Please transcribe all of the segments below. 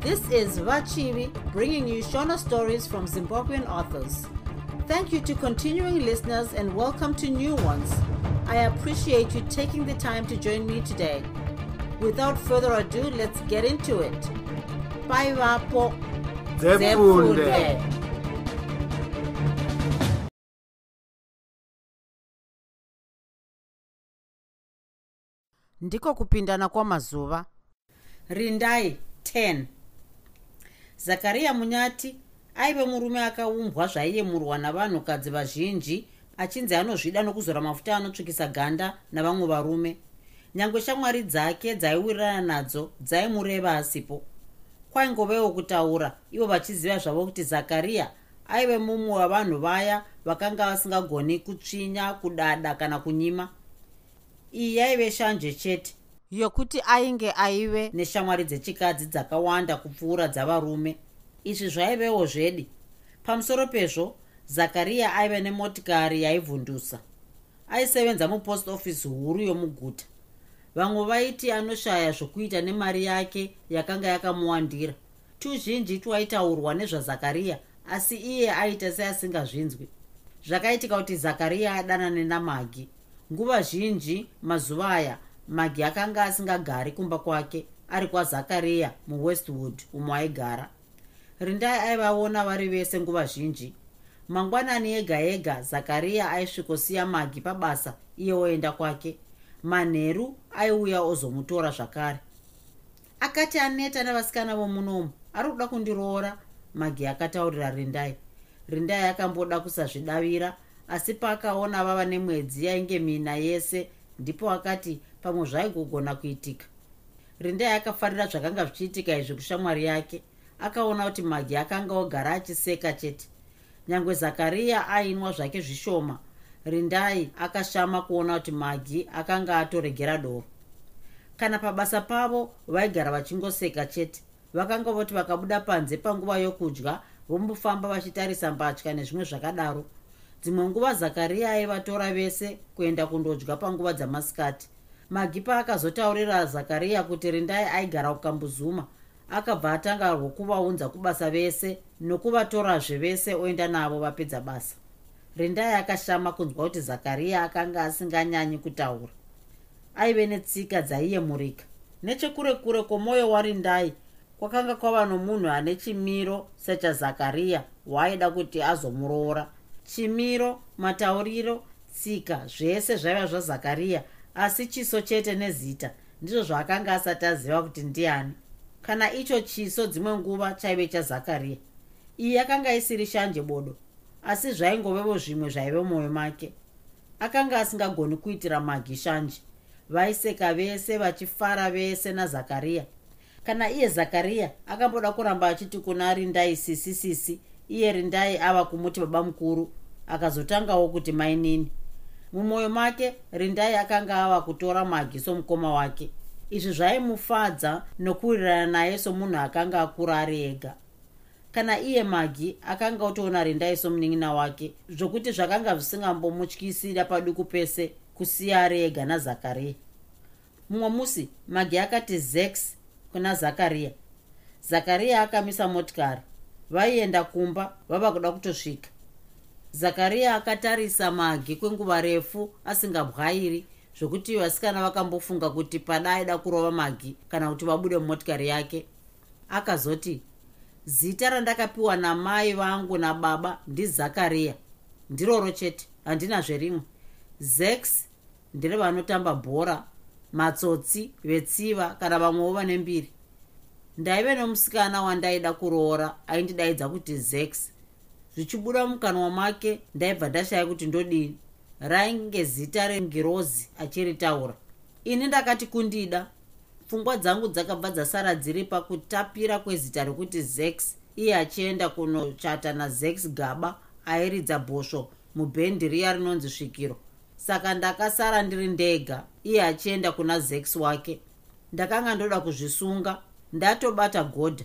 This is Vachivi bringing you Shona stories from Zimbabwean authors. Thank you to continuing listeners and welcome to new ones. I appreciate you taking the time to join me today. Without further ado, let's get into it. Bye, Vapo. Zefunde. ndiko kupindana kwamazuva rindai 10 zakariya munyati aive murume akaumbwa zvaiyemurwa navanhukadzi vazhinji achinzi anozvida nokuzora mafuta anotsvukisa ganda navamwe varume. Nyange shamwari dzake dzaiwirirana nadzo dzaimureva asipo. Kwaingovewo kutaura ivo vachiziva zvavo kuti zakariya aive mumwe wavanhu vaya vakanga vasingagoni kutsvinya kudada kana kunyima. Iyi yaive shanje chete yokuti ainge aive neshamwari dzechikadzi dzakawanda kupfuura dzavarume. Izvi zvaivewo zvedi? Pamusoro pezvo zakariya aive nemotikari yaivhundusa. Aisevenza mupost office huru yomuguta. Vamwe vaiti anoshaya zvokuita nemari yake yakanga yakamuwandira. Tuzhinji twaitaurwa nezvazakariya asi iye aita seasingazvinzwi. Zvakaitika kuti zakariya adanane namagi. Nguva zhinji mazuva aya magi akanga asingagari kumba kwake ari kwazakariya muwestwood umwe aigara. Rindai aivaona vari vese nguva zhinji. Mangwanani ega ega zakariya aisvikosiya magi pabasa iye oenda kwake. Manheru aiuya ozomutora zvakare. Akati aneta nevasikana vomunomu ari kuda kundiroora magi akataurira rindai. Rindai akamboda kusazvidavira asi paakaona vava nemwedzi yainge mina yese ndipo akati pamwe zvaigogona kuitika. Rindai akafarira zvakanga zvichiitika izvi kushamwari yake. Akaona kuti magi akanga ogara achiseka chete. Nyange zakariya ainwa zvake zvishoma. Rindai akashama kuona kuti magi akanga atoregera doro. Kana pabasa pavo vaigara vachingoseka chete. Vakanga voti vakabuda panze panguva yokudya vombofamba vachitarisa mbatya nezvimwe zvakadaro. Dzimwe nguva zakariya aivatora vese kuenda kundodya panguva dzamasikati magi paakazotaurira zakariya kuti rindai aigara kukambuzuma akabva atanga rwokuvaunza kubasa vese nokuvatorazve vese oenda navo vapedza basa. Rindai akashama kunzwa kuti zakariya akanga asinganyanyi kutaura. Aive netsika dzaiyemurika nechekure kure kwomwoyo warindai kwakanga kwava nomunhu ane chimiro sechazakariya waaida kuti azomuroora. Chimiro matauriro tsika zvese zvaiva zvazakariya asi chiso chete nezita ndizvo zvaakanga asati aziva kuti ndiani. Kana icho chiso dzimwe nguva chaive chazakariya iyi yakanga isiri shanje bodo asi zvaingovevo zvimwe zvaive mumwoyo make. Akanga asingagoni kuitira magi shanje. Vaiseka vese vachifara vese nazakariya kana iye zakariya akamboda kuramba achiti kuna rindai sisi sisi iye rindai ava kumuti baba mukuru akazotangawo kuti mainini mumwoyo make rindai akanga ava kutora magi somukoma wake. Izvi zvaimufadza nokuwirirana naye somunhu akanga akura ari ega. Kana iye magi akanga otoona rindai somunin'ina wake zvokuti zvakanga zvisingambomutyisira paduku pese kusiya ari ega nazakariya mumwe musi magi akati zex kuna zakariya zakariya akamisa motikari vaienda kumba vava kuda kutosvika zakariya akatarisa magi kwenguva refu asingabwairi zvokuti vasikana vakambofunga kuti pada aida kurova magi kana kuti vabude mumotikari yake. Akazoti zita randakapiwa namai vangu nababa ndizakariya ndiroro chete handina zverimwe. Zex ndire vanotamba bhora matsotsi vetsiva kana vamwewo vane mbiri ndaive nomusikana wandaida kuroora aindidaidza kuti zex zvichibuda mukanwa make ndaibva ndashaya kuti ndodini? Rainge zita rengirozi achiritaura. Ini ndakati kundida. Pfungwa dzangu dzakabva dzasara dziri pakutapira kwezita rekuti zex. Iye achienda kunochata nazex gaba airidza bhosvo mubhendi riya rinonzi svikiro saka ndakasara ndiri ndega iye achienda kuna zex wake. Ndakanga ndoda kuzvisunga ndatobata godha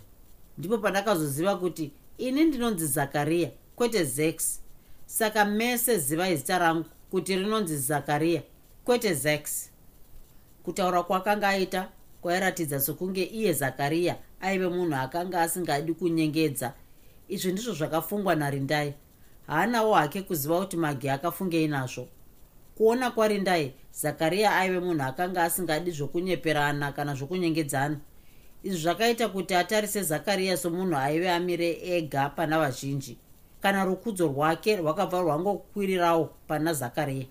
ndipo pandakazoziva kuti ini ndinonzi zakariya kwete zex. Saka mese zivai zita rangu kuti rinonzi zakariya kwete zex. Kutaura kwakanga aita kwairatidza sokunge iye zakariya aive munhu akanga asingadi kunyengedza. Izvi ndizvo zvakafungwa narindai. Haanawo hake kuziva kuti magi akafungei nazvo. Kuona kwarindai zakariya aive munhu akanga asingadi zvokunyeperana kana zvokunyengedzana izvi zvakaita kuti atarise zakariya somunhu aive amire ega pana vazhinji. Kana rukudzo rwake rwakabva rwangokwirirawo pana zakariya.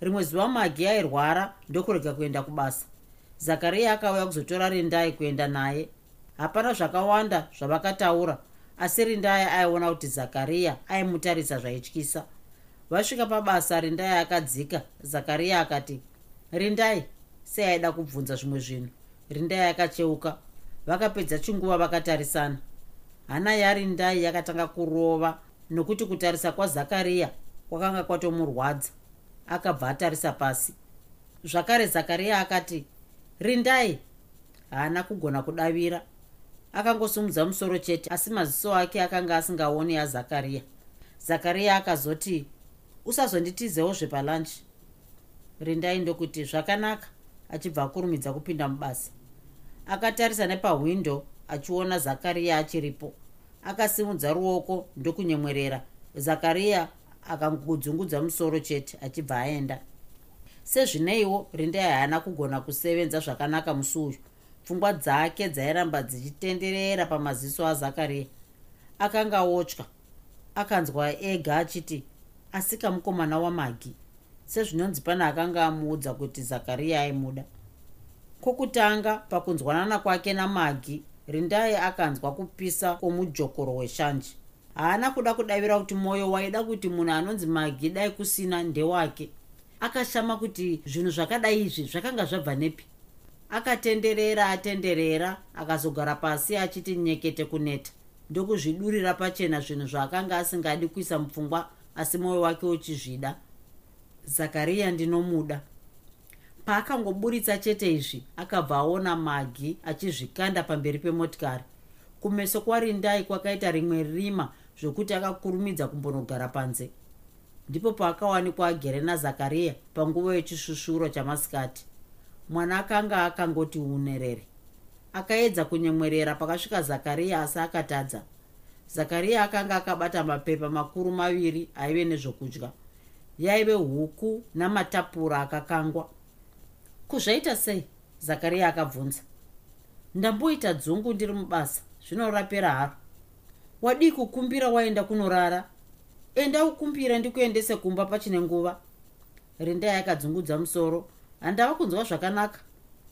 Rimwe zuva magi airwara ndokurega kuenda kubasa. Zakariya akauya kuzotora rindai kuenda naye. Hapana zvakawanda zvavakataura asi rindai aiona kuti zakariya aimutarisa zvaityisa. Vasvika pabasa rindai akadzika. Zakariya akati rindai sei aida kubvunza zvimwe zvinhu. Rindai akacheuka vakapedza chinguva vakatarisana. Hana yarindai yakatanga kurova nokuti kutarisa kwazakariya kwakanga kwatomurwadza. Akabva atarisa pasi. Zvakare zakariya akati rindai. Haana kugona kudavira. Akangosumudza musoro chete asi maziso ake akanga asingaoni azakariya zakariya akazoti usazonditizewo zvepalanchi rindai ndokuti zvakanaka achibva akurumidza kupinda mubasa akatarisa nepahwindo achiona zakariya achiripo. Akasimudza ruoko ndokunyemwerera. Zakariya akangodzungudza musoro chete achibva aenda. Sezvineiwo rindai haana kugona kusevenza zvakanaka musi uyu. Pfungwa dzake dzairamba dzichitenderera pamaziso azakariya. Akanga otya. Akanzwa ega achiti asika mukomana wamagi. Sezvinonzi pana akanga amuudza kuti zakariya aimuda kwokutanga pakunzwanana kwake namagi rindai akanzwa kupisa kwomujokoro weshanji haana kuda kudavira kuti mwoyo waida kuti munhu anonzi magi dai kusina ndewake. Akashama kuti zvinhu zvakadai izvi zvakanga zvabva nepi? Akatenderera atenderera akazogara pasi achiti nyekete kuneta. Ndokuzvidurira pachena zvinhu zvaakanga asingadi kuisa mupfungwa asi mwoyo wake uchizvida. Zakariya ndinomuda paakangoburitsa chete izvi akabva aona magi achizvikanda pamberi pemotikari. Kumeso kwarindai kwakaita rimwe rima zvokuti akakurumidza kumbonogara panze. Ndipo paakawanikwa agere nazakariya panguva yechishushuro chamasikati. Mwana akanga akangoti unerere. Akaedza kunyemwerera pakasvika zakariya asi akatadza. Zakariya akanga akabata mapepa makuru maviri aive nezvokudya. Yaive huku namatapura akakangwa kuzvaita sei? Zakariya akabvunza. Ndamboita dzungu ndiri mubasa zvinorapera haro. Wadii kukumbira waenda kunorara? Enda ukumbira ndikuendese kumba pachine nguva. Rindai akadzungudza musoro. Handava kunzwa zvakanaka.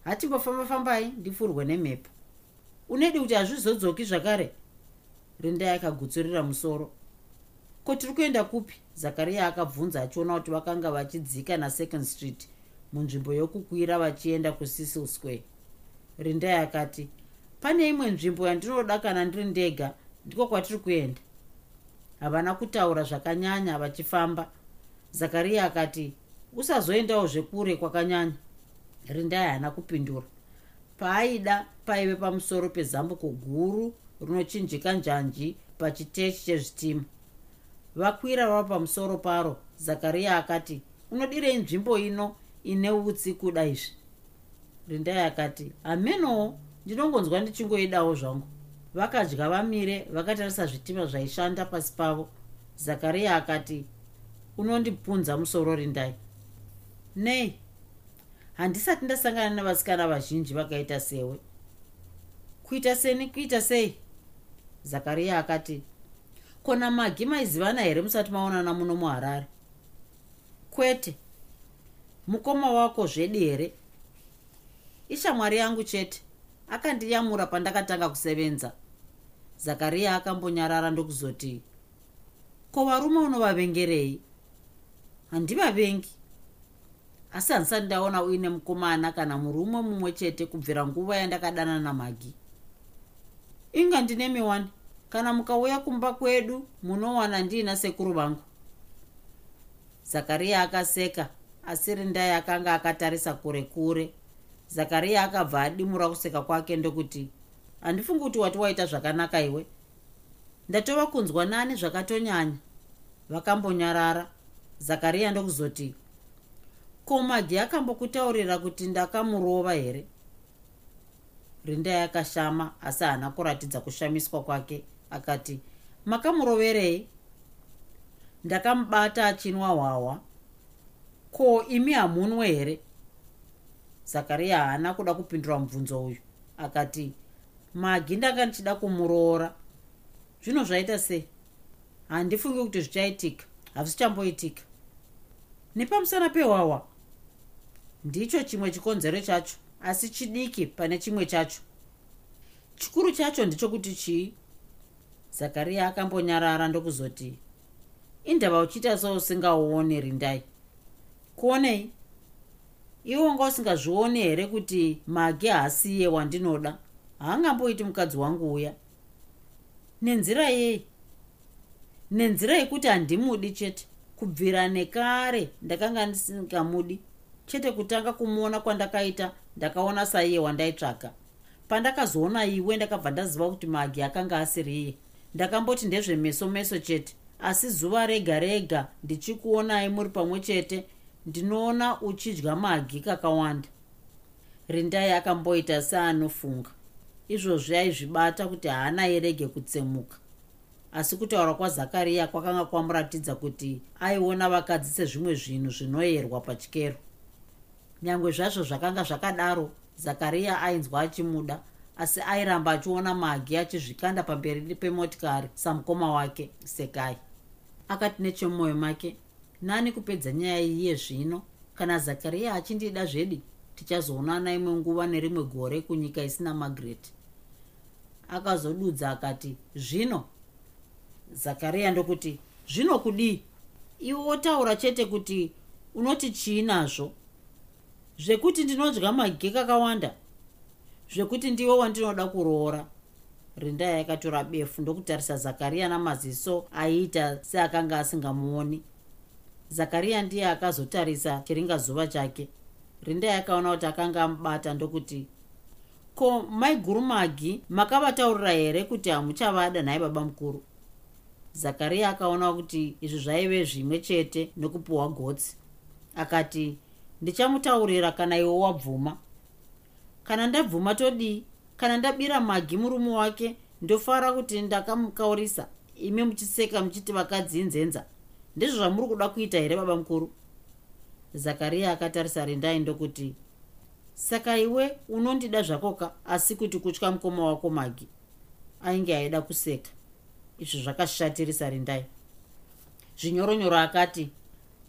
Hatimbofamba-fambai ndifurwe nemhepo unedi kuti hazvizodzoki zvakare? Rindai akagutsurira musoro. Ko tiri kuenda kupi? Zakariya akabvunza achiona kuti vakanga vachidzika nasecond street munzvimbo yokukwira vachienda kucecil square. Rindai akati pane imwe nzvimbo yandinoda kana ndiri ndega ndiko kwatiri kuenda. Havana kutaura zvakanyanya vachifamba. Zakariya akati usazoendawo zvekure kwakanyanya. Rindai haana kupindura. Paaida paive pamusoro pezambuko guru rinochinjika njanji pachitechi chezvitima. Vakwira vava pamusoro paro. Zakariya akati unodirei nzvimbo ino ine utsi kuda izvi. Rindai akati hamenowo ndinongonzwa ndichingoidawo zvangu. Vakadya vamire vakatarisa zvitima zvaishanda pasi pavo. Zakariya akati unondipunza musoro rindai. Nei handisati ndasangana nevasikana vazhinji vakaita sewe. Kuita seni kuita sei? Zakariya akati kona magi maizivana here musati maonana muno muharare. Kwete mukoma wako zvedi here ishamwari yangu chete akandiyamura pandakatanga kusevenza. Zakariya akambonyarara ndokuzoti ko varume unovavengerei? Handivavengi. Asi handisati ndaona uine mukomana kana murume mumwe chete kubvira nguva yandakadana namagi. Inga ndine miwani kana mukauya kumba kwedu munowana ndiina sekuru vangu. Zakariya akaseka asi rindai akanga akatarisa kure kure. Zakariya akabva adimura kuseka kwake ndokuti handifungi kuti wati waita zvakanaka iwe. Ndatova kunzwa nani zvakatonyanya. Vakambonyarara. Zakariya ndokuzoti ko magi akambokutaurira kuti ndakamurova here? Rindai akashama asi haana kuratidza kushamiswa kwake. Akati makamuroverei ndakamubata achinwa hwahwa ko imi hamunwe here? Zakariya haana kuda kupindura mubvunzo uyu. Akati magi ndanga ndichida kumuroora. Zvino zvaita sei? Handifungi kuti zvichaitika. Hazvichamboitika nepamusana pehwahwa ndicho chimwe chikonzero chacho asi chidiki pane chimwe chacho. Chikuru chacho ndechokuti chii? Zakariya akambonyarara ndokuzoti indava uchiita seusingaoni rindai kuonei? Iwe wanga usingazvioni here kuti magi haasiye wandinoda? Haangamboiti mukadzi wangu uya. Nenzira yei? Nenzira yekuti handimudi chete. Kubvira nekare ndakanga ndisingamudi. Chete kutanga kumuona kwandakaita ndakaona saiye wandaitsvaga pandakazoona iwe ndakabva ndaziva kuti magi akanga asiriye ndakamboti ndezvemeso meso chete. Asi zuva rega rega ndichikuonai muri pamwe chete ndinoona uchidya magi kakawanda. Rindai akamboita seanofunga. Izvozvi aizvibata kuti haana irege kutsemuka. Asi kutaura kwazakariya kwakanga kwamuratidza kuti aiona vakadzi sezvimwe zvinhu zvinoyerwa pachikero. Nyange zvazvo zvakanga zvakadaro zakariya ainzwa achimuda asi airamba achiona magi achizvikanda pamberi pemotikari samukoma wake sekai. Akati nechemumwoyo make nani kupedza nyaya iye zvino? Kana zakariya achindida zvedi? Tichazoonana imwe nguva nerimwe gore kunyika isina magret akazodudza akati zvino? Zakariya ndokuti zvino kudii iwe wotaura chete kuti unoti chii nazvo? Zvekuti ndinodya magi kakawanda zvekuti ndiwe wandinoda kuroora. Rindai akatora befu ndokutarisa zakariya namaziso aiita seakanga asingamuoni zakariya ndiye akazotarisa chiringazuva chake. Rindai akaona kuti akanga amubata ndokuti ko maiguru magi makavataurira here kuti hamuchavada nhai baba mukuru? Zakariya akaona kuti izvi zvaive zvimwe chete nekupiwa gotsi. Akati ndichamutaurira kana iwe wabvuma. Kana ndabvuma todii kana ndabira magi murume wake ndofara kuti ndakamukaurisa. Imi muchiseka muchiti vakadzi inzenza ndizvo zvamuri kuda kuita here baba mukuru? Zakariya akatarisa rindai ndokuti saka iwe unondida zvakoka asi kuti kutya mukoma wako magi? Ainge aida kuseka. Izvi zvakashatirisa rindai zvinyoronyoro akati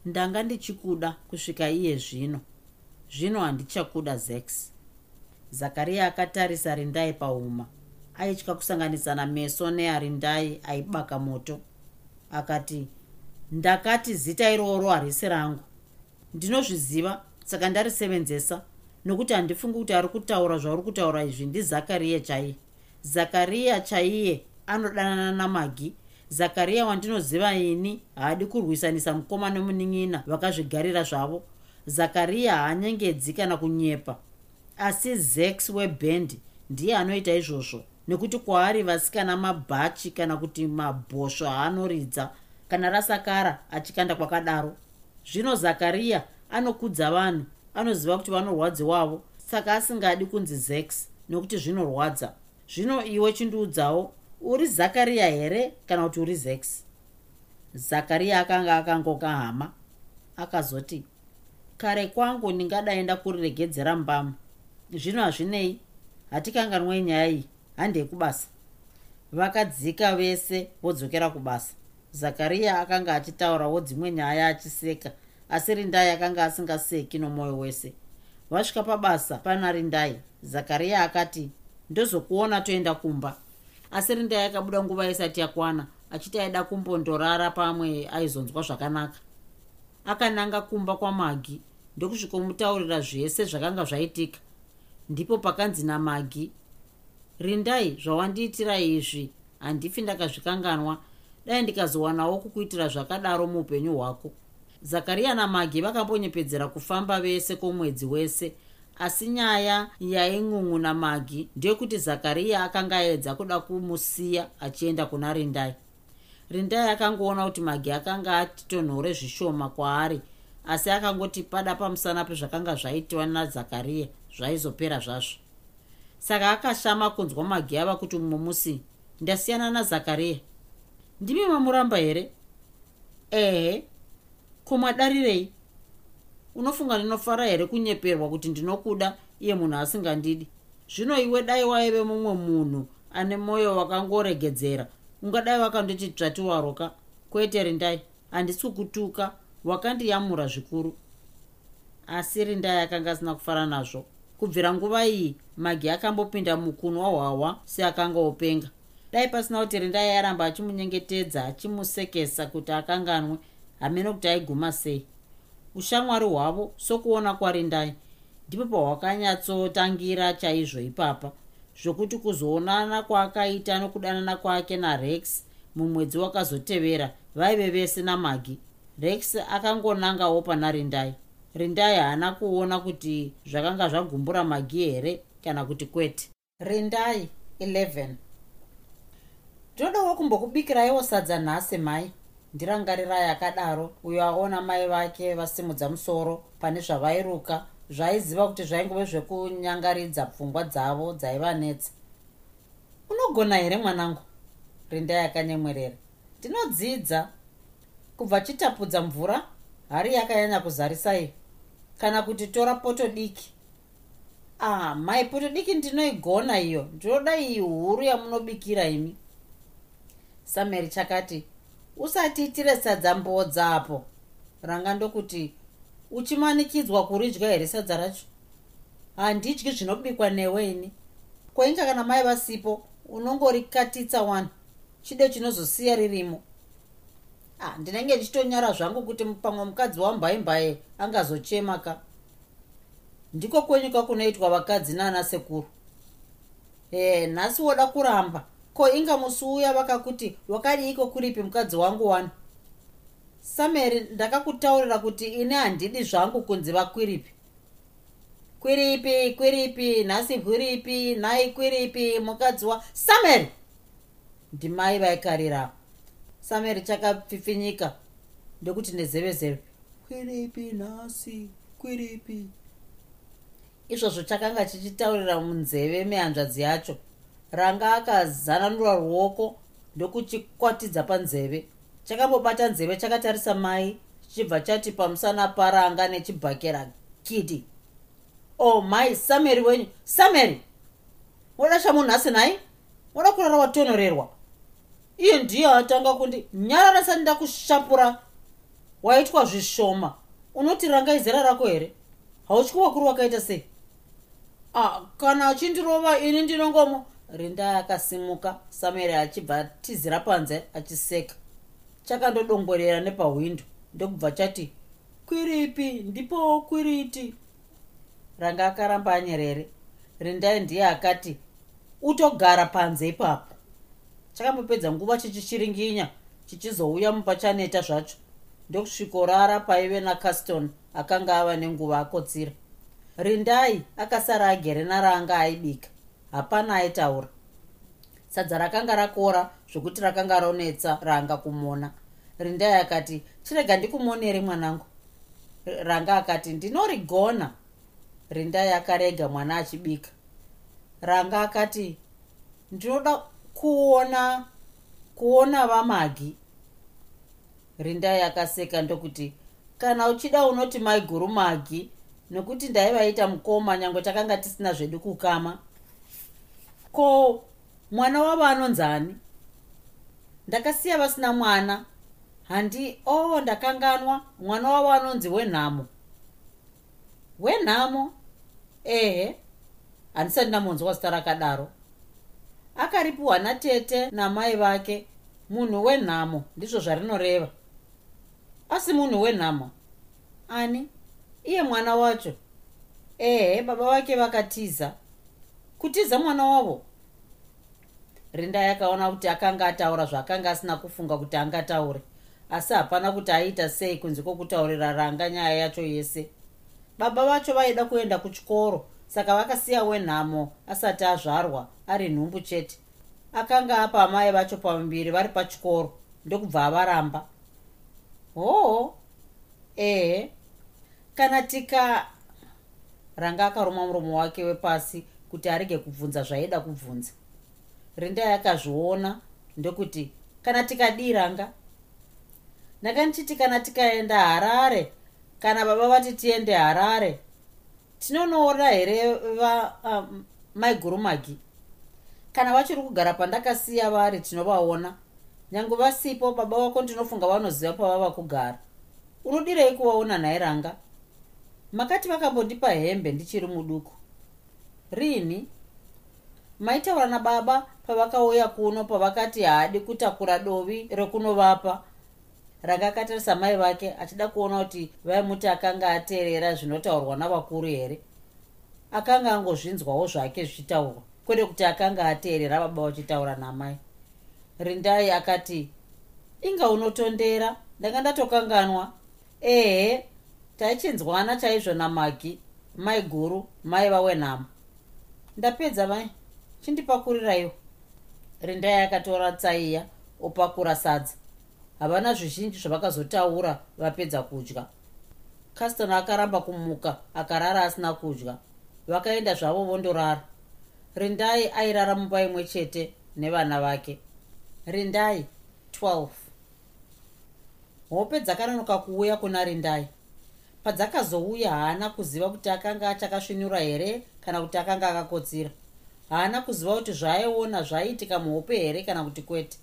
ndanga ndichikuda kusvika iye zvino. Zvino handichakuda zex. Zakariya akatarisa rindai pauma. Aitya kusanganisana meso nearindai aibaka moto. Akati ndakati zita iroro harisi rangu. Ndinozviziva saka ndarisevenzesa nokuti handifungi kuti ari kutaura zvauri kutaura izvi ndizakariya chaiye. Zakariya chaiye anodanana namagi. Zakariya wandinoziva ini haadi kurwisanisa mukoma nemunin'ina vakazvigarira zvavo. Zakariya haanyengedzi kana kunyepa asi zex webhendi ndiye anoita izvozvo. Nekuti kwaari vasikana mabhachi kana kuti mabhosvo haanoridza kana rasakara achikanda kwakadaro. Zvino zakariya anokudza vanhu anoziva kuti vanorwadziwavo saka asingadi kunzi zex nekuti zvinorwadza. Zvino iwe chindiudzawo uri zakariya here kana kuti uri zex? Zakariya akanga akangoka hama akazoti kare kwangu ndingadai ndakuriregedzera mbamu zvino hazvinei hatikanganwei nyaya iyi handei kubasa. Vakadzika vese vodzokera kubasa zakariya akanga achitaurawo dzimwe nyaya achiseka asi rindai akanga asingaseki nomwoyo wese. Vasvika pabasa pana rindai zakariya akati ndozokuona toenda kumba. Asi rindai akabuda nguva isati yakwana achiti aida kumbondorara pamwe aizonzwa zvakanaka. Akananga kumba kwamagi ndokusvikomutaurira zvese zvakanga zvaitika. Ndipo pakanzi namagi rindai zvawandiitira izvi handifi ndakazvikanganwa dai ndikazowanawo kukuitira zvakadaro muupenyu hwako. Zakariya namagi vakambonyepedzera kufamba vese kwomwedzi wese asi nyaya yain'un'u namagi ndeyekuti zakariya akanga aedza kuda kumusiya achienda kuna rindai. Rindai akangoona kuti magi akanga ati tonhore zvishoma kwaari asi akangoti pada pamusana pezvakanga zvaitwa nazakariya zvaizopera zvazvo. Saka akashama kunzwa magi ava kuti mumwe musi ndasiyana nazakariya ndimi mamuramba here? Ehe. Komadarirei unofunga ndinofara here kunyeperwa kuti ndinokuda? Iye munhu asingandidi. Zvino iwe dai waive mumwe munhu ane mwoyo wakangoregedzera. Ungadai wakandoti tsvati waroka. Kwete rindai. Handisi kukutuka. Wakandiyamura zvikuru. Asi rindai akanga asina kufara nazvo. Kubvira nguva iyi magi akambopinda mukunwa hwahwa seakanga openga dai pasina kuti rindai aramba achimunyengetedza achimusekesa kuti akanganwe hamene kuti aiguma sei? Ushamwari hwavo sokuona kwarindai ndipo pahwakanyatsotangira chaizvo ipapa zvokuti kuzoonana kwaakaita nokudanana kwake narex mumwedzi wakazotevera vaive vese namagi. Rex akangonangawo pana rindai rindai haana kuona kuti zvakanga zvagumbura magi here kana kuti kwete. Rindai 11 ndinodawo kumbokubikiraiwo sadza nhasi mai. Ndirangarirai akadaro. Uyo aona mai vake vasimudza musoro. Pane zvavairuka zvaiziva kuti zvaingove zvekunyangaridza pfungwa dzavo dzaivanetsa unogona here mwanangu? Rindai akanyemwerera ndinodzidza. Kubva chitapudza mvura hari yakanyanya kuzarisai kana kuti tora poto diki. Ah mai poto diki ndinoigona iyo. Ndinoda iyi huru yamunobikira imi samueri chakati usatiitire sadza mbodzapo ranga ndokuti uchimanikidzwa kuridya here sadza racho? Handidyi zvinobikwa neweini kwainga kana mai vasipo unongorikatitsa wani chide chinozosiya ririmo. Ah, ndinenge ndichitonyara zvangu kuti pamwe mukadzi wambaimbai angazochema ka ndiko kwenyuka kunoitwa vakadzi naana sekuru e nhasi woda kuramba ko inga musi uya vakakuti wakadiiko kuripi mukadzi wangu wani sameri ndakakutaurira kuti ine handidi zvangu kunzi vakwiripi. Kwiripi kwiripi nhasi kwiripi nhai kwiripi mukadzi wa sameri! Ndimai vaikarira. Sameri chakapfipfinyika ndekuti nezevezeve. Kwiripi nhasi kwiripi? Izvozvo chakanga chichitaurira munzeve mehanzvadzi yacho ranga akazananura ruoko ndokuchikwatidza panzeve. Chakambobata nzeve chakatarisa mai chichibva chati pamusana paranga nechibhakera kidi o oh, mai sameri wenyu sameri! Woda chamunhasi nhai? Woda kurara watonorerwa iye ndiye atanga kundi nyarara sandida kushapura waitwa zvishoma. Unoti rangaizera rako here? Hautyi wakuru wakaita sei? Ah, kana achindirova ini ndinongomo rinda akasimuka. Samueri achibva atizira panze achiseka. Chakandodongorera nepahwindo. Ndokubva chati kwiripi? Ndipo kwiriti? Ranga akaramba anyerere. Rindai ndiye akati utogara panze ipapo. Chakambopedza nguva chichichiringinya chichizouya mupachaneta zvacho. Ndokusvikorara paive nacaston akanga ava nenguva akotsira. Rindai akasara agere naranga aibika hapana aitaura. Sadza rakanga rakora zvokuti rakanga ronetsa ranga kumona. Rindai akati chirega ndikumonere mwanangu. Ranga akati ndinorigona. Rindai akarega mwana achibika. Ranga akati ndinoda kuona kuona vamagi. Rindai akaseka ndokuti kana uchida unoti maiguru magi nokuti ndaivaita mukoma nyange takanga tisina zvedu kukama ko mwana wavo anonzani ndakasiya vasina mwana. Handi o oh, ndakanganwa. Mwana wavo anonzi wenhamo wenhamo ehe handisati ndamonzwa zita rakadaro akaripiwa natete namai vake? Munhu wenhamo ndizvo zvarinoreva asi munhu wenhamo ani? Iye mwana wacho ehe baba vake vakatiza kutiza mwana wavo? Rinda yakaona kuti akanga ataura zvaakanga asina kufunga kuti angataure. Asi hapana kuti aita sei kunze kwokutaurira ranga nyaya yacho yese. Baba vacho vaida kuenda kuchikoro saka vakasiya wenhamo asati azvarwa ari nhumbu chete. Akanga apa mai vacho pamuviri vari pachikoro ndokubva avaramba. Hoo ehe kana tika ranga akaruma muromo wake wepasi kuti arege kubvunza zvaida kubvunza. Rindai akazviona ndokuti kana tikadiranga? Ndanga ndichiti kana tikaenda harare kana baba vati tiende harare tinonoona here va um, kana vachiri kugara pandakasiya vari tinovaona nyange vasipo baba vako ndinofunga vanoziva pavava kugara unodirei kuvaona nhairanga makati vakambondipa hembe ndichiri muduku rini? Maitaura nababa pavakauya kuno pavakati haadi kutakura dovi rekunovapa ranga akatarisa mai vake achida kuona kuti vaimuti akanga ateerera zvinotaurwa navakuru here? Akanga angozvinzwawo zvake zvichitaurwa kwete kuti akanga ateerera baba vachitaura namai. Rindai akati inga unotondera ndanga ndatokanganwa. Ehe taichinzwana chaizvo namagi mai guru mai vawenhamo ndapedza mai chindipakuriraiwo rindai akatora tsaiya opakura sadza. Havana zvizhinji zvavakazotaura vapedza kudya. Castona akaramba kumuka akarara asina kudya. Vakaenda zvavo vondorara. Rindai airara mumba imwe chete nevana vake. Rindai 12 hope dzakanonoka kuuya kuna rindai. Padzakazouya haana kuziva kuti akanga achakasvinura here kana kuti akanga akakotsira haana kuziva kuti zvaaiona zvaiitika muhope here kana kuti kwete.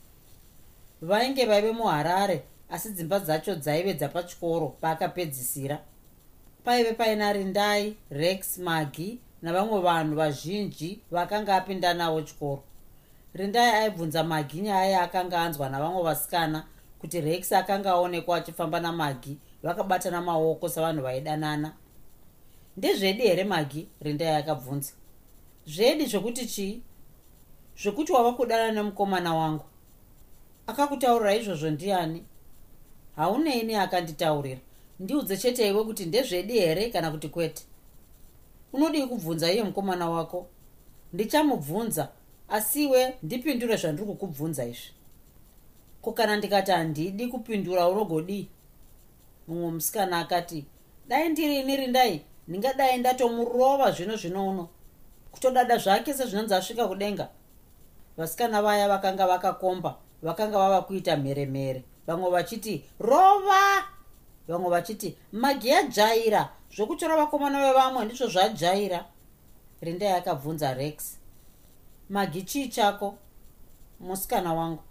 Vainge vaive muharare asi dzimba dzacho dzaive dzapachikoro paakapedzisira. Paive paina rindai rex magi navamwe vanhu vazhinji vakanga apinda navo chikoro. Rindai aibvunza magi nyaya yaakanga anzwa navamwe vasikana kuti rex akanga aonekwa achifamba namagi vakabatana maoko savanhu vaidanana ndezvedi here magi rindai akabvunza zvedi zvekuti chii zvekuti wava kudana nemukomana wangu. Akakutaurira izvozvo ndiani? Hauneini akanditaurira. Ndiudze chete iwe kuti ndezvedi here kana kuti kwete? Unodii kubvunza iye mukomana wako? Ndichamubvunza asiwe ndipindure zvandiri kukubvunza izvi. Ko kana ndikati handidi kupindura unogodii mumwe musikana akati dai ndiri ini rindai ndingadai ndatomurova zvino zvino uno. Kutodada zvake sezvinonzi asvika kudenga. Vasikana vaya vakanga vakakomba vakanga vava kuita mheremhere. Vamwe vachiti rova! Vamwe vachiti magi ajaira zvokutora vakomana vevamwe ndizvo zvajaira rindai akabvunza rex. Magi chii chako? Musikana wangu.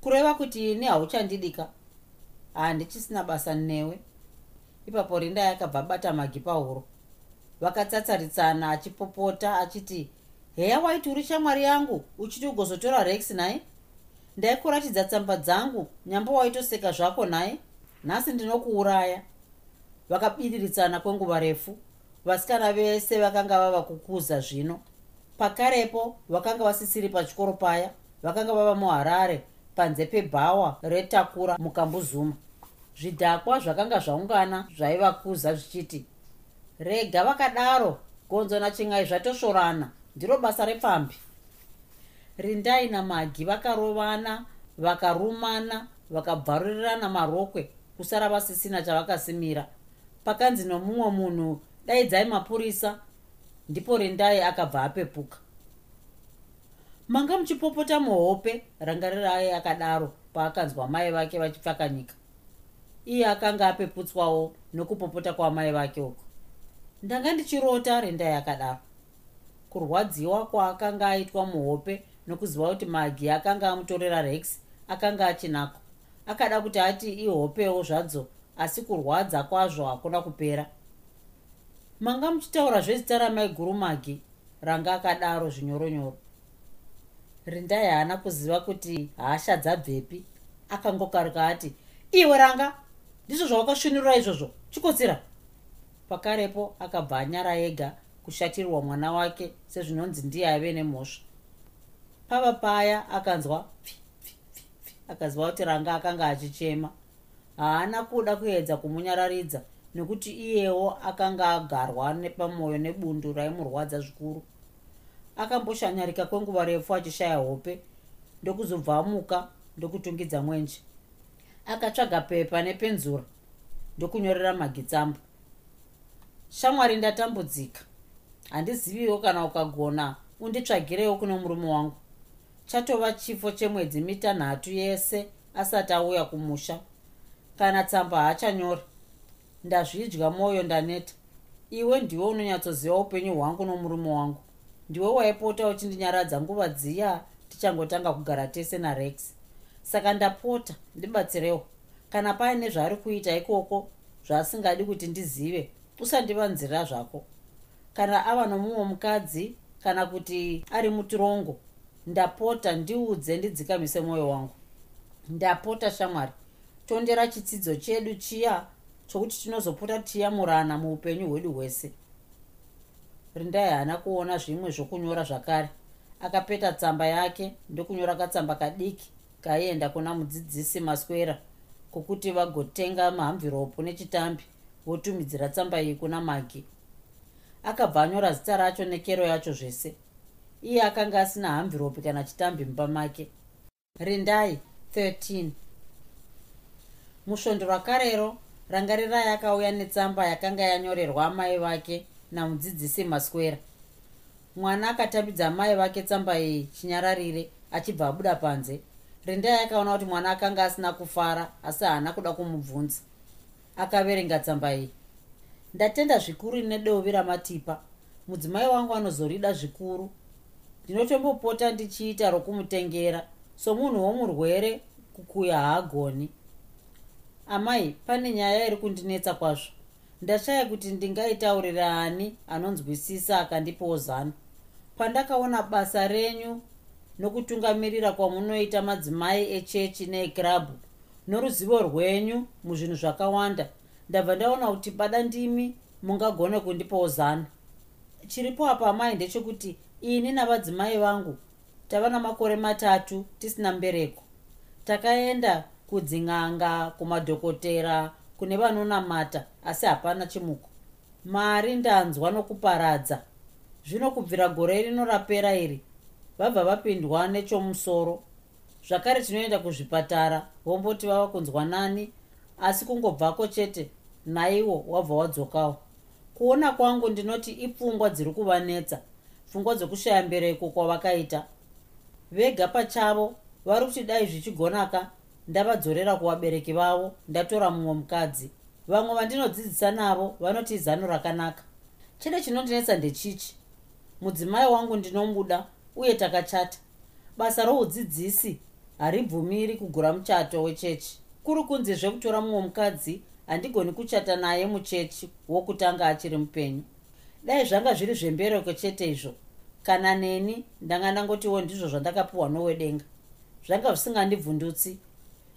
Kureva kuti ini hauchandidika. Handichisina basa newe ipapo rindai akabva bata magi pahuro. Vakatsatsaritsana achipopota achiti heya waiti uri shamwari yangu? Uchiti ugozotora rex naye ndaikuratidza tsamba dzangu nyamba waitoseka zvako naye nhasi ndinokuuraya. Vakabiriritsana kwenguva refu. Vasikana vese vakanga vava kukuza zvino. Pakarepo vakanga vasisiri pachikoro paya vakanga vava muharare panze pebhawa retakura mukambuzuma zvidhakwa zvakanga zvaungana zvaivakuza zvichiti rega vakadaro gonzo nachingai zvatosvorana ndiro basa repfambi. Rindai namagi vakarovana vakarumana vakabvarurirana marokwe kusara vasisina chavakasimira. Pakanzi nomumwe munhu daidzai mapurisa ndipo rindai akabva apepuka. Manga muchipopota muhope rangarirai akadaro paakanzwa mai vake vachipfakanyika iye akanga apeputswawo nokupopota kwamai vake uko ndanga ndichirota rindai akadaro kurwadziwa kwaakanga aitwa muhope nokuziva kuti magi akanga amutorera rex akanga achinako. Akada kuti ati ihopewo zvadzo asi kurwadza kwazvo hakuna kupera. Manga muchitaura zvezita ramai guru magi ranga akadaro zvinyoronyoro. Rindai haana kuziva kuti hasha dzabvepi akangokaruka ati iwe ranga ndizvo zvawakasvinurira izvozvo. Chikotsira. Pakarepo akabva anyara ega kushatirwa mwana wake sezvinonzi ndiye aive nemhosva. Pava paya akanzwa pfi pfi pfi pfi. Akaziva kuti ranga akanga achichema. Haana kuda kuedza kumunyararidza nekuti iyewo akanga agarwa nepamwoyo nebundu raimurwadza zvikuru. Akamboshanyarika kwenguva refu achishaya hope ndokuzobva amuka ndokutungidza mwenje akatsvaga pepa nepenzura ndokunyorera magitsamba shamwari ndatambudzika. Handiziviwo kana ukagona unditsvagirewo kuno murume wangu. Chatova chifo chemwedzi mitanhatu yese asati auya kumusha. Kana tsamba haachanyori ndazvidya mwoyo ndaneta. Iwe ndiwe unonyatsoziva upenyu hwangu nomurume wangu. Ndiwe waipota uchindinyaradza nguva dziya tichangotanga kugara tese narex saka ndapota ndibatsirewo. Kana paine zvaari kuita ikoko zvaasingadi kuti ndizive usandivanzira zvako. Kana ava nomumwe mukadzi kana kuti ari mutirongo ndapota ndiudze ndidzikamise mwoyo wangu. Ndapota shamwari. Tondera chitsidzo chedu chiya chokuti tinozopota tiyamurana muupenyu hwedu hwese. Rindai haana kuona zvimwe zvokunyora zvakare. Akapeta tsamba yake ndokunyora katsamba kadiki kaienda kuna mudzidzisi maswera kwokuti vagotenga mahamviropu nechitambi votumidzira tsamba iyi kuna magi akabva anyora zita racho nekero yacho zvese. Iye akanga asina hamviropi kana chitambi mumba make. Rindai 13 musvondo rwakarero rangarirai akauya netsamba yakanga yanyorerwa amai vake namudzidzisi maswera. Mwana akatambidza amai vake tsamba iyi chinyararire achibva abuda panze rindai akaona kuti mwana akanga asina kufara asi haana kuda kumubvunza. Akaverenga tsamba iyi. Ndatenda zvikuru nedovi ramatipa. Mudzimai wangu anozorida zvikuru. Ndinotombopota ndichiita rokumutengera. Somunhu womurwere kukuya haagoni. Amai pane nyaya iri kundinetsa kwazvo. Ndashaya kuti ndingaitaurira ani anonzwisisa akandipawo zano pandakaona basa renyu nokutungamirira kwamunoita madzimai echechi neekirabhu noruzivo rwenyu muzvinhu zvakawanda. Ndabva ndaona kuti bada ndimi mungagone kundipawo zano. Chiripo apa amai ndechekuti ini navadzimai vangu tava namakore matatu tisina mbereko. Takaenda kudzin'anga kumadhokotera kune vanonamata asi hapana chimuko. Mari ndanzwa nokuparadza. Zvino kubvira gore rino rapera iri vabva vapindwa nechomusoro. Zvakare tinoenda kuzvipatara vomboti vava kunzwa nani asi kungobvako chete naiwo wabva wadzokawo. Kuona kwangu ndinoti ipfungwa dziri kuvanetsa pfungwa dzokushaya mbereko kwavakaita. Vega pachavo vari kuti dai zvichigonaka ndavadzorera kuvabereki vavo ndatora mumwe mukadzi. Vamwe vandinodzidzisa navo vanoti zano rakanaka. Chede chinondinetsa ndechichi. Mudzimai wangu ndinomuda uye takachata. Basa roudzidzisi haribvumiri kugura muchato wechechi. Kuri kunzi zvekutora mumwe mukadzi handigoni kuchata naye muchechi wokutanga achiri mupenyu. Dai zvanga zviri zvembereko chete izvo. Kana neni ndanga ndangotiwo ndizvo zvandakapiwa nowedenga. Zvanga zvisingandibvundutsi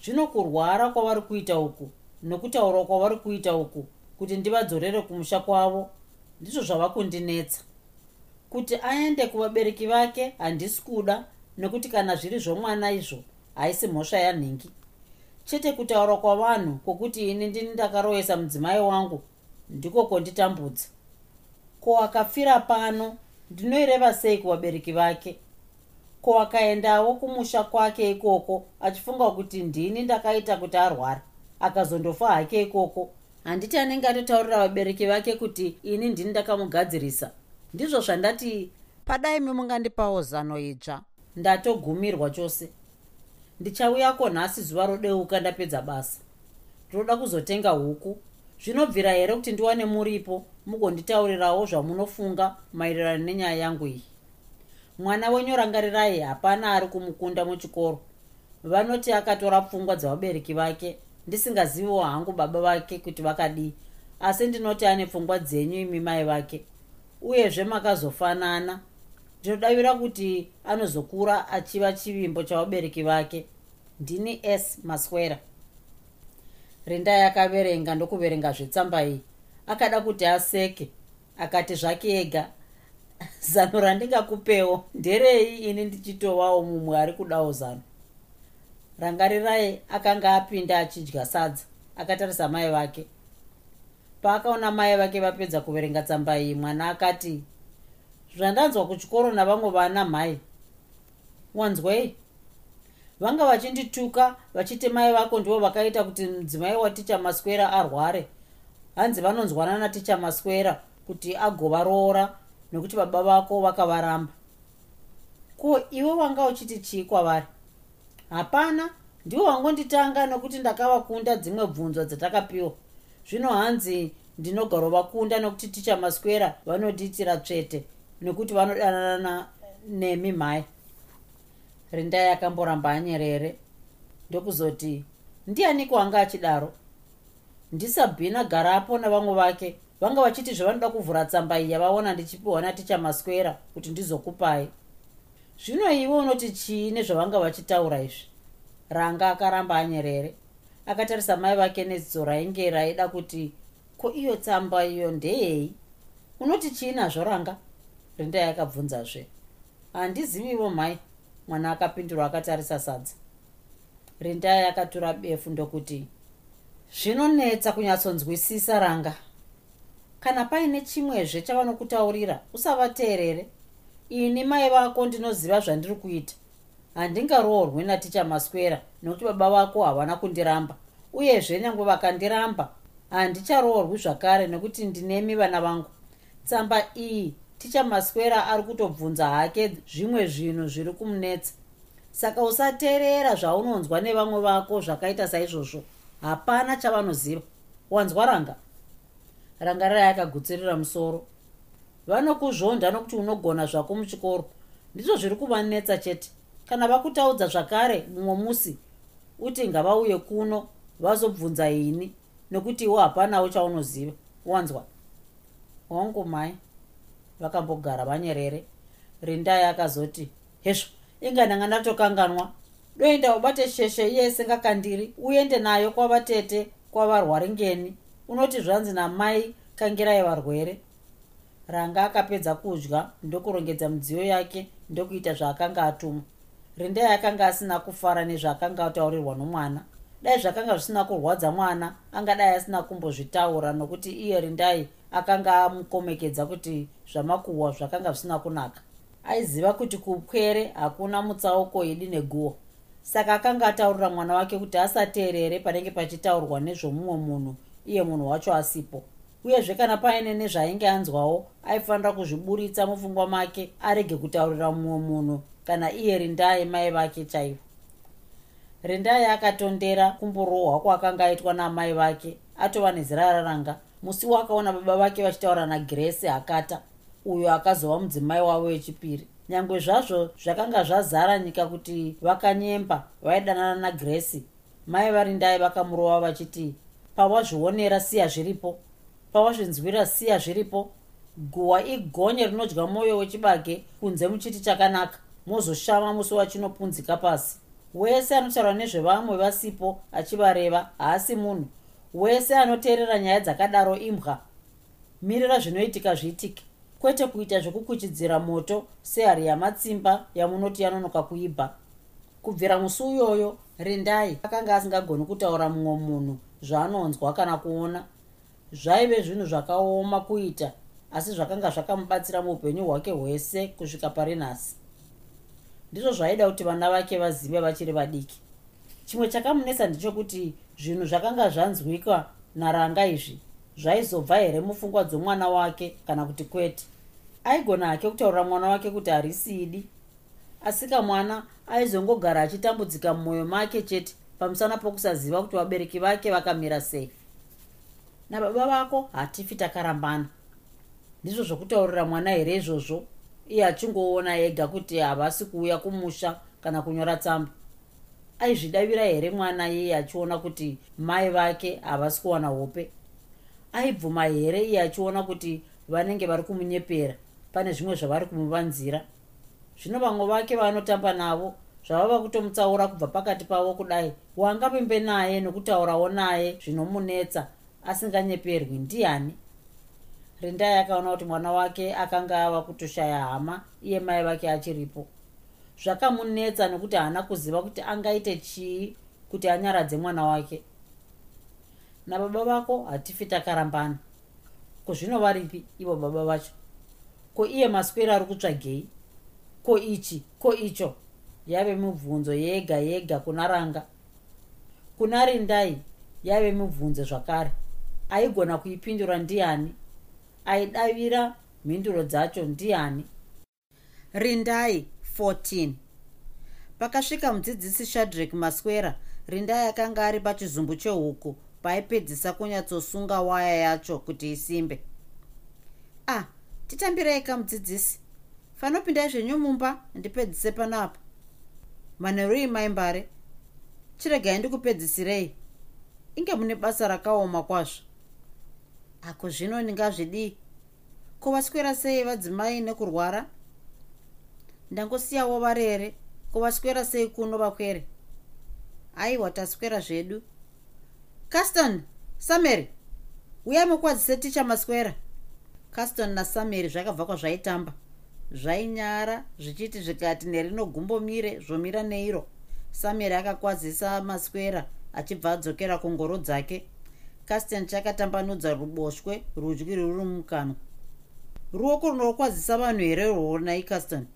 zvino kurwara kwavari kuita uku nokutaura kwavari kuita uku kuti ndivadzorere kumusha kwavo ndizvo zvava kundinetsa kuti aende kuvabereki vake handisi kuda nokuti kana zviri zvomwana izvo haisi mhosva yanhingi. Chete kutaura kwavanhu kwokuti ini ndini ndakaroyesa mudzimai wangu ndiko konditambudza ko akapfira pano ndinoireva sei kuvabereki vake? Ko akaendawo kumusha kwake ikoko achifunga kuti ndini ndakaita kuti arwara akazondofa hake ikoko. Handiti anenge atotaurira vabereki vake kuti ini ndini ndakamugadzirisa ndizvo zvandati padai mimungandipawo zano idzva ndatogumirwa chose. Ndichauyako nhasi zuva rodeuka ndapedza basa. Ndinoda kuzotenga huku. Zvinobvira here kuti ndiwane muripo mugonditaurirawo zvamunofunga maererano nenyaya yangu iyi? Mwana wenyu rangarirai hapana ari kumukunda muchikoro. Vanoti akatora pfungwa dzavabereki vake ndisingaziviwo hangu baba vake kuti vakadii. Asi ndinoti ane pfungwa dzenyu imi mai vake uyezve makazofanana. Ndinodavira kuti anozokura achiva chivimbo chavabereki vake. Ndini s. Maswera. Rindai akaverenga ndokuverenga zvetsamba iyi. Akada kuti aseke akati zvake ega. Zano randingakupewo nderei ini ndichitovawo mumwe ari kudawo zano? Rangarirai akanga apinda achidya sadza akatarisa mai vake paakaona mai vake vapedza kuverenga tsamba iyi mwana akati zvandanzwa kuchikoro navamwe vana mhai wanzwei? Vanga vachindituka vachiti mai vako ndivo vakaita kuti mudzimai waticha maswera arware. Hanzi vanonzwana naticha maswera kuti agovaroora nokuti baba vako vakavaramba. Ko iwe wanga uchiti chii kwavari? Hapana ndiwo wangonditanga nokuti ndakavakunda dzimwe bvunzo dzatakapiwa zvino hanzi ndinogarovakunda nokuti ticha maswera vanodiitira tsvete nekuti vanodanana nemi mhai rindai akamboramba anyerere. Ndokuzoti ndianiko anga achidaro? Ndisabhina garapo navamwe vake vanga vachiti zvavanoda kuvhura tsamba iyi yavaona ndichipiwa naticha maswera kuti ndizokupai. Zvino iwe unoti chii nezvavanga vachitaura izvi? Ranga akaramba anyerere akatarisa mai vake nedzidzo rainge raida kuti ko iyo tsamba iyo ndeyei? Unoti chii nazvo ranga rindai akabvunzazve handizivivo mhai mwana akapindura akatarisa sadza. Rindai akatura befu ndokuti zvinonetsa kunyatsonzwisisa ranga. Kana paine chimwezve chavanokutaurira usavateerere. Ini mai vako ndinoziva zvandiri kuita handingaroorwi naticha maswera nokuti baba vako havana kundiramba. Uyezve nyange vakandiramba handicharoorwi zvakare nekuti ndinemi vana vangu. Tsamba iyi ticha maswera ari kutobvunza hake zvimwe zvinhu zviri kumunetsa. Saka usateerera zvaunonzwa nevamwe vako zvakaita saizvozvo. Hapana chavanoziva. Wanzwa ranga? Ranga rai akagutsirira musoro. Vanokuzvonda nokuti unogona zvako muchikoro. Ndizvo zviri kuvanetsa chete kana vakutaudza zvakare mumwe musi uti ngavauye kuno vazobvunza ini nokuti iwo hapanawo chaunoziva. Wanzwa? Wangu mai vakambogara vanyerere. Rindai akazoti hezvo inga ndanga ndatokanganwa. Doenda ubate sheshe iye singakandiri uende nayo kwavatete kwavarwaringeni unoti zvanzi namai kangirai varwere. Ranga akapedza kudya ndokurongedza midziyo yake ndokuita zvaakanga atumwa rindai akanga asina kufara nezvaakanga ataurirwa nomwana. Dai zvakanga zvisina kurwadza mwana angadai asina kumbozvitaura nokuti iye rindai akanga amukomekedza kuti zvamakuhwa zvakanga zvisina kunaka. Aiziva kuti kupwere hakuna mutsauko idi neguo. Saka akanga ataurira mwana wake kuti asateerere panenge pachitaurwa nezvomumwe munhu iye munhu wacho asipo. Uyezve kana paine nezvaainge anzwawo aifanira kuzviburitsa mupfungwa make arege kutaurira mumwe munhu kana iye rindai mai vake chaivo. Rindai akatondera kumborohwa kwakanga aitwa namai vake atova nezira raranga. Musi wakaona baba vake vachitaura nagrese akata uyo akazova mudzimai wavo wechipiri. Nyangwe zvazvo zvakanga zvazara nyika kuti vakanyemba vaidanana nagresi mai varindai vakamurova vachiti pawazvionera siya zviripo pawazvinzwira siya zviripo. Guhwa igonye rinodya mwoyo wechibage kunze muchiti chakanaka mozoshama musi wachinopunzika pasi. Wese anotaura nezvevamwe vasipo achivareva haasi munhu. Wese anoteerera nyaya dzakadaro imbwa. Mirira zvinoitika zviitike. Kwete kuita zvekukuchidzira moto sehari yamatsimba yamunoti yanonoka kuibva. Kubvira musi uyoyo rindai. Akanga asingagoni kutaura mumwe munhu zvaanonzwa kana kuona. Zvaive zvinhu zvakaoma kuita asi zvakanga zvakamubatsira muupenyu hwake hwese kusvika pari nhasi ndizvo zvaida kuti vana vake vazive vachiri vadiki. Chimwe chakamunesa ndechokuti zvinhu zvakanga zvanzwika naranga izvi zvaizobva here mupfungwa dzomwana wake kana kuti kwete? Aigona hake kutaurira mwana wake kuti harisidi? Asika mwana aizongogara achitambudzika mumwoyo make chete pamusana pokusaziva kuti vabereki vake vakamira sei. Nababa vako hatifi takarambana. Ndizvo zvokutaurira mwana here izvozvo iye achingoona ega kuti havasi kuuya kumusha kana kunyora tsamba. Aizvidavira here mwana iyeye achiona kuti mai vake havasi kuwana hope? Aibvuma here iye achiona kuti vanenge vari kumunyepera? Pane zvimwe zvavari kumuvanzira? Zvino vamwe vake vanotamba navo zvavava kutomutsaura kubva pakati pavo kudai wangapembe naye nokutaurawo naye zvinomunetsa asinganyeperwi. Ndiani rindai akaona kuti mwana wake akanga ava kutoshaya hama iye mai vake achiripo. Zvakamunetsa nekuti haana kuziva kuti angaite chii kuti anyaradze mwana wake. Nababa vako hatifi takarambana. Ko zvinova ripi ivo baba vacho? Ko iye masweri ari kutsvagei? Ko ichi? Ko icho? Yave mibvunzo yega yega kuna ranga. Kuna rindai yave mibvunzo zvakare. Aigona kuipindura ndiani aidavira mhinduro dzacho ndiani? Rindai 14 pakasvika mudzidzisi shadrek maswera rindai akanga ari pachizumbu chehuku paaipedzisa kunyatsosunga waya yacho kuti isimbe. Ah titambirei kamudzidzisi. Fanopindai zvenyu mumba ndipedzise panapa manherui maimbare. Chiregai ndikupedzisirei. Inge mune basa rakaoma kwazvo ako zvino ndingazvidii ko vaswera sei vadzimai nekurwara? Ndangosiyawo varere ko vaswera sei kuno vakwere? Aiwa taswera zvedu. Caston samery uyai mukwadzise ticha maswera. Caston nasamery zvakabva kwazvaitamba. Zvainyara zvichiti zvikati nerinogumbomire zvomira neiro. Samery akakwadzisa maswera achibva adzokera kungoro dzake caston chakatambanudza ruboshwe rudyi ruri mukanwa ruoko runokwadzisa vanhu here rwonai caston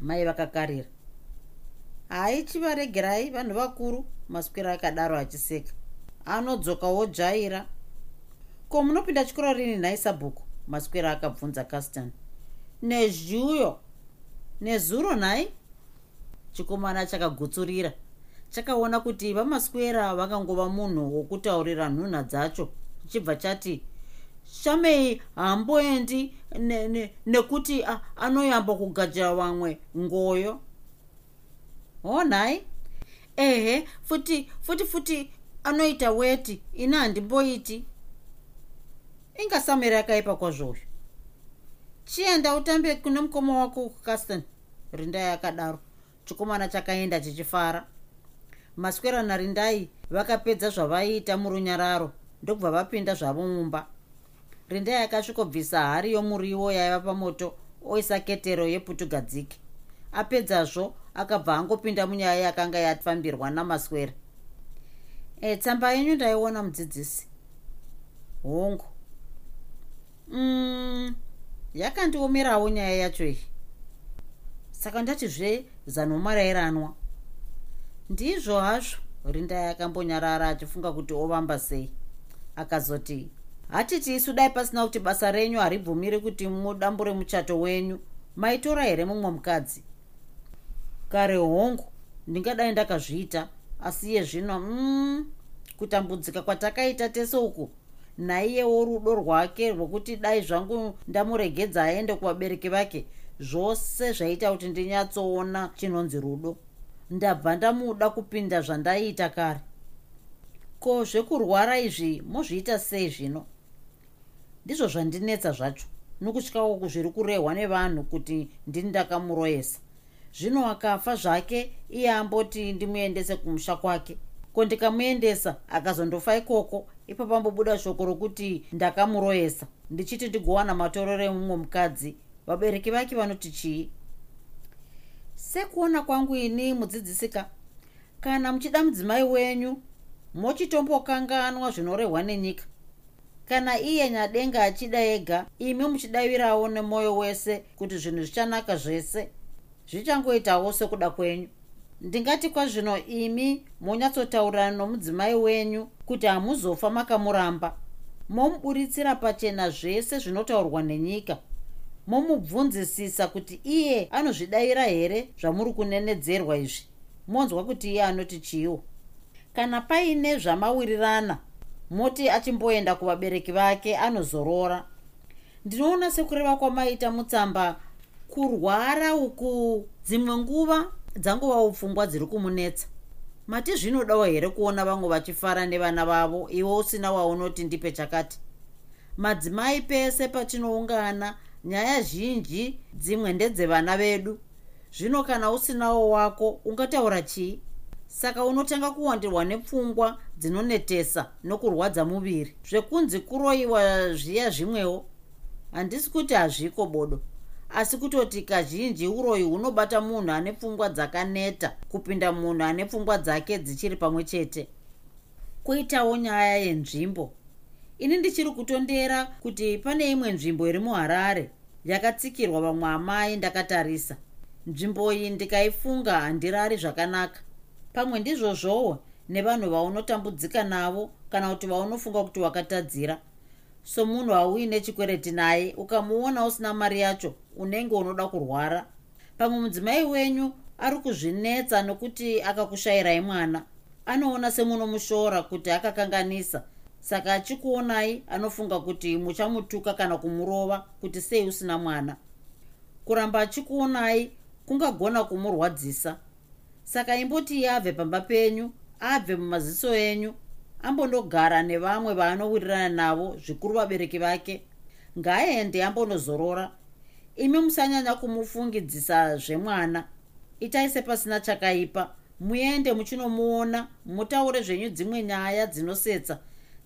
mai vakakarira. Hai chivaregerai vanhu vakuru maswera akadaro achiseka. Anodzokawo dzvaira ko munopinda chikoro rini nhai sabhuku? Maswera akabvunza caston nezhuyo. Nezuro nhai? Chikomana chakagutsurira chakaona kuti vamaswera vakangova munhu wokutaurira nhunha dzacho. Chichibva chati shamei haamboendi nekuti ne, ne anoyamba kugadzira vamwe ngoyo. Honhai ehe futi futi futi anoita weti ini handimboiti. Ingasamiri akaipa kwazvoyo. Chienda utambe kune mukoma wako caston rindai akadaro chikomana chakaenda chichifara maswera narindai vakapedza zvavaiita murunyararo ndokubva vapinda zvavo mumba. Rindai akasvikobvisa hari yomuriwo yaiva pamoto oisa ketero yeputugadziki. Apedzazvo akabva angopinda munyaya yakanga yafambirwa namaswera e, tsamba yenyu ndaiona mudzidzisi. Hongu. Mm, yakandiomerawo nyaya yacho iyi. Saka ndatizve zanomarayiranwa ndizvo hazvo. Rindai akambonyarara achifunga kuti ovamba sei. Akazoti hatiti isu dai pasina kuti basa renyu haribvumiri kuti mudambure muchato wenyu. Maitora here mumwe mukadzi? Kare hongu ndingadai ndakazviita. Asi iye zvino mm, kutambudzika kwatakaita tese uku naiyewo rudo rwake rwokuti dai zvangu ndamuregedza aende kuvabereki vake zvose zvaita kuti ndinyatsoona chinonzi rudo ndabva ndamuda kupinda zvandaiita kare. Ko zvekurwara izvi mozviita sei zvino? Ndizvo zvandinetsa zvacho nokutyawo zviri kurehwa nevanhu kuti ndini ndakamuroyesa zvino akafa zvake iye amboti ndimuendese kumusha kwake. Ko ndikamuendesa akazondofa ikoko ipapo ambobuda shoko rokuti ndakamuroyesa. Ndichiti ndigowana matororo emumwe mukadzi vabereki vake vanoti chii sekuona kwangu ini mudzidzisika. Kana muchida mudzimai wenyu mochitombokanganwa zvinorehwa nenyika. Kana iye nyadenga achida ega imi muchidavirawo nemwoyo wese kuti zvinhu zvichanaka zvese. Zvichangoitawo sekuda kwenyu. Ndingati kwazvino imi monyatsotaurana nomudzimai wenyu kuti hamuzofa makamuramba. Momuburitsira pachena zvese zvinotaurwa nenyika momubvunzisisa kuti iye anozvidayira here zvamuri kunenedzerwa izvi? Monzwa kuti iye anoti chiiwo kana paine zvamawirirana moti achimboenda kuvabereki vake anozorora. Ndinoona sekureva kwamaita mutsamba kurwara uku dzimwe nguva dzangovawo pfungwa dziri kumunetsa. Mati zvinodawo here kuona vamwe vachifara nevana vavo iwe usina waunoti ndipe chakati? Madzimai pese patinoungana nyaya zhinji dzimwe ndedzevana vedu. Zvino kana usinawo wako ungataura chii? Saka unotanga kuwandirwa nepfungwa dzinonetesa nokurwadza muviri. Zvekunzi kuroyiwa zviya zvimwewo handisi kuti hazviko bodo. Asi kutoti kazhinji uroyi hunobata munhu ane pfungwa dzakaneta kupinda munhu ane pfungwa dzake dzichiri pamwe chete. Kuitawo nyaya yenzvimbo ini ndichiri kutondera kuti pane imwe nzvimbo iri muharare. Yakatsikirwa vamwe amai ndakatarisa. Nzvimbo iyi ndikaifunga handirari zvakanaka. Pamwe ndizvozvowo nevanhu vaunotambudzika navo kana kuti vaunofunga kuti wakatadzira. Somunhu hauine chikwereti naye ukamuona usina mari yacho unenge unoda kurwara. Pamwe mudzimai wenyu ari kuzvinetsa nokuti akakushayirai mwana. Anoona semunomushora kuti akakanganisa saka achikuonai anofunga kuti muchamutuka kana kumurova kuti sei usina mwana. Kuramba achikuonai kungagona kumurwadzisa. Saka imboti abve pamba penyu abve mumaziso enyu ambondogara nevamwe vaanowirirana navo zvikuru vabereki vake. Ngaaende ambonozorora imi musanyanya kumufungidzisa zvemwana. Itai sepasina chakaipa. Muende muchinomuona mutaure zvenyu dzimwe nyaya dzinosetsa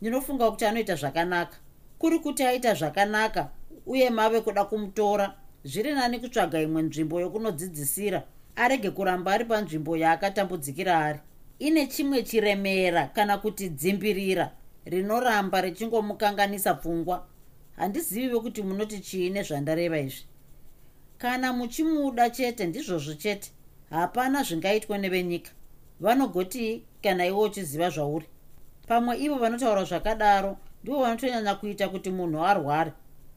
ndinofunga kuti anoita zvakanaka. Kuri kuti aita zvakanaka uye mave kuda kumutora. Zviri nani kutsvaga imwe nzvimbo yokunodzidzisira. Arege kuramba ari panzvimbo yaakatambudzikira ari. Ine chimwe chiremera kana kuti dzimbirira rinoramba richingomukanganisa pfungwa. Handizivive kuti munoti chii nezvandareva izvi. Kana muchimuda chete ndizvozvo chete. Hapana zvingaitwa nevenyika. Vanogoti kana iwe uchiziva zvauri pamwe ivo vanotaura zvakadaro ndivo vanotonyanya kuita kuti munhu arware.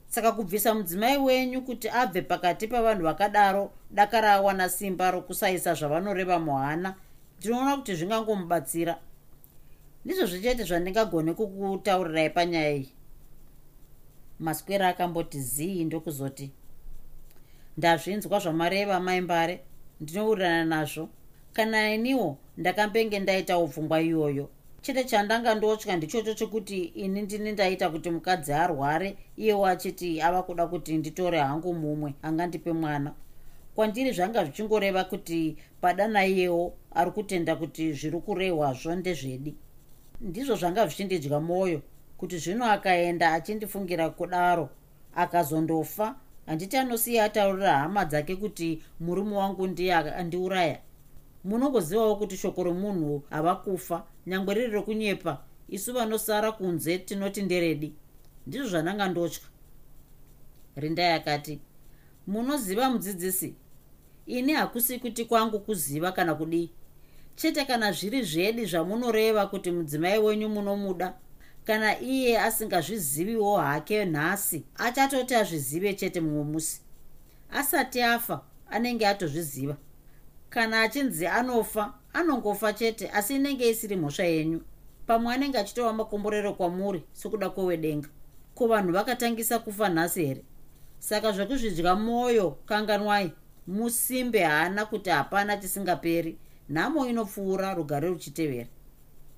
Saka kubvisa mudzimai wenyu kuti abve pakati pavanhu vakadaro dakara awana simba rokusaisa zvavanoreva muhana ndinoona kuti zvingangomubatsira. Ndizvozvo chete zvandingagone kukutaurirai panyaya iyi. Maswera akamboti zii ndokuzoti ndazvinzwa zvamareva maimbare ndinowirirana nazvo. Kana iniwo ndakambenge ndaitawo pfungwa iyoyo chete chandanga ndotya ndichocho chekuti ini ndini ndaita kuti mukadzi arware iyewo achiti ava kuda kuti nditore hangu mumwe angandipe mwana. Kwandiri zvanga zvichingoreva kuti padana iyewo ari kutenda kuti zviri kurehwazvo ndezvedi. Ndizvo zvanga zvichindidya mwoyo kuti zvino akaenda achindifungira kudaro akazondofa handiti anosiya ataurira hama dzake kuti murume wangu ndiye andiuraya. Munongozivawo kuti shoko romunhu hava kufa nyangwe riri rokunyepa isu vanosara kunze tinoti nderedi. Ndizvo zvananga ndotya. Rindai akati munoziva mudzidzisi? Ini hakusi kuti kwangu kuziva kana kudii. Chete kana zviri zvedi zvamunoreva kuti mudzimai wenyu munomuda kana iye asingazviziviwo hake nhasi achatoti azvizive chete mumwe musi. Asati afa anenge atozviziva. Kana achinzi anofa anongofa chete asi inenge isiri mhosva yenyu. Pamwe anenge achitova makomborero kwamuri sekuda kwewedenga. Ko vanhu vakatangisa kufa nhasi here? Saka zvekuzvidya mwoyo kanganwai. Musimbe haana kuti hapana chisingaperi. Nhamo inopfuura rugare ruchitevera.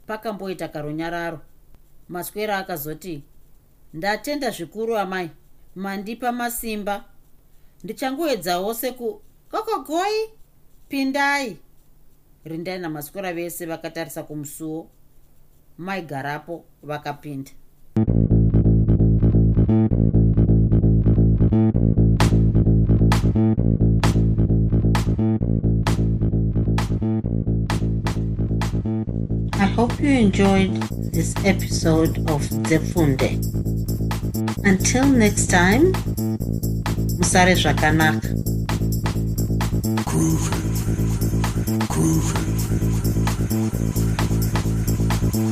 Pakamboita karonyararo. Maswera akazoti ndatenda zvikuru amai. Mandipa masimba. Ndichangoedzawo seku kokogoi pindai rindai namaswera vese vakatarisa kumusuwo maigarapo vakapinda I hope you enjoyed this episode of Zefunde. Until next time, Musare Zvakanaka. Groovy, groovy.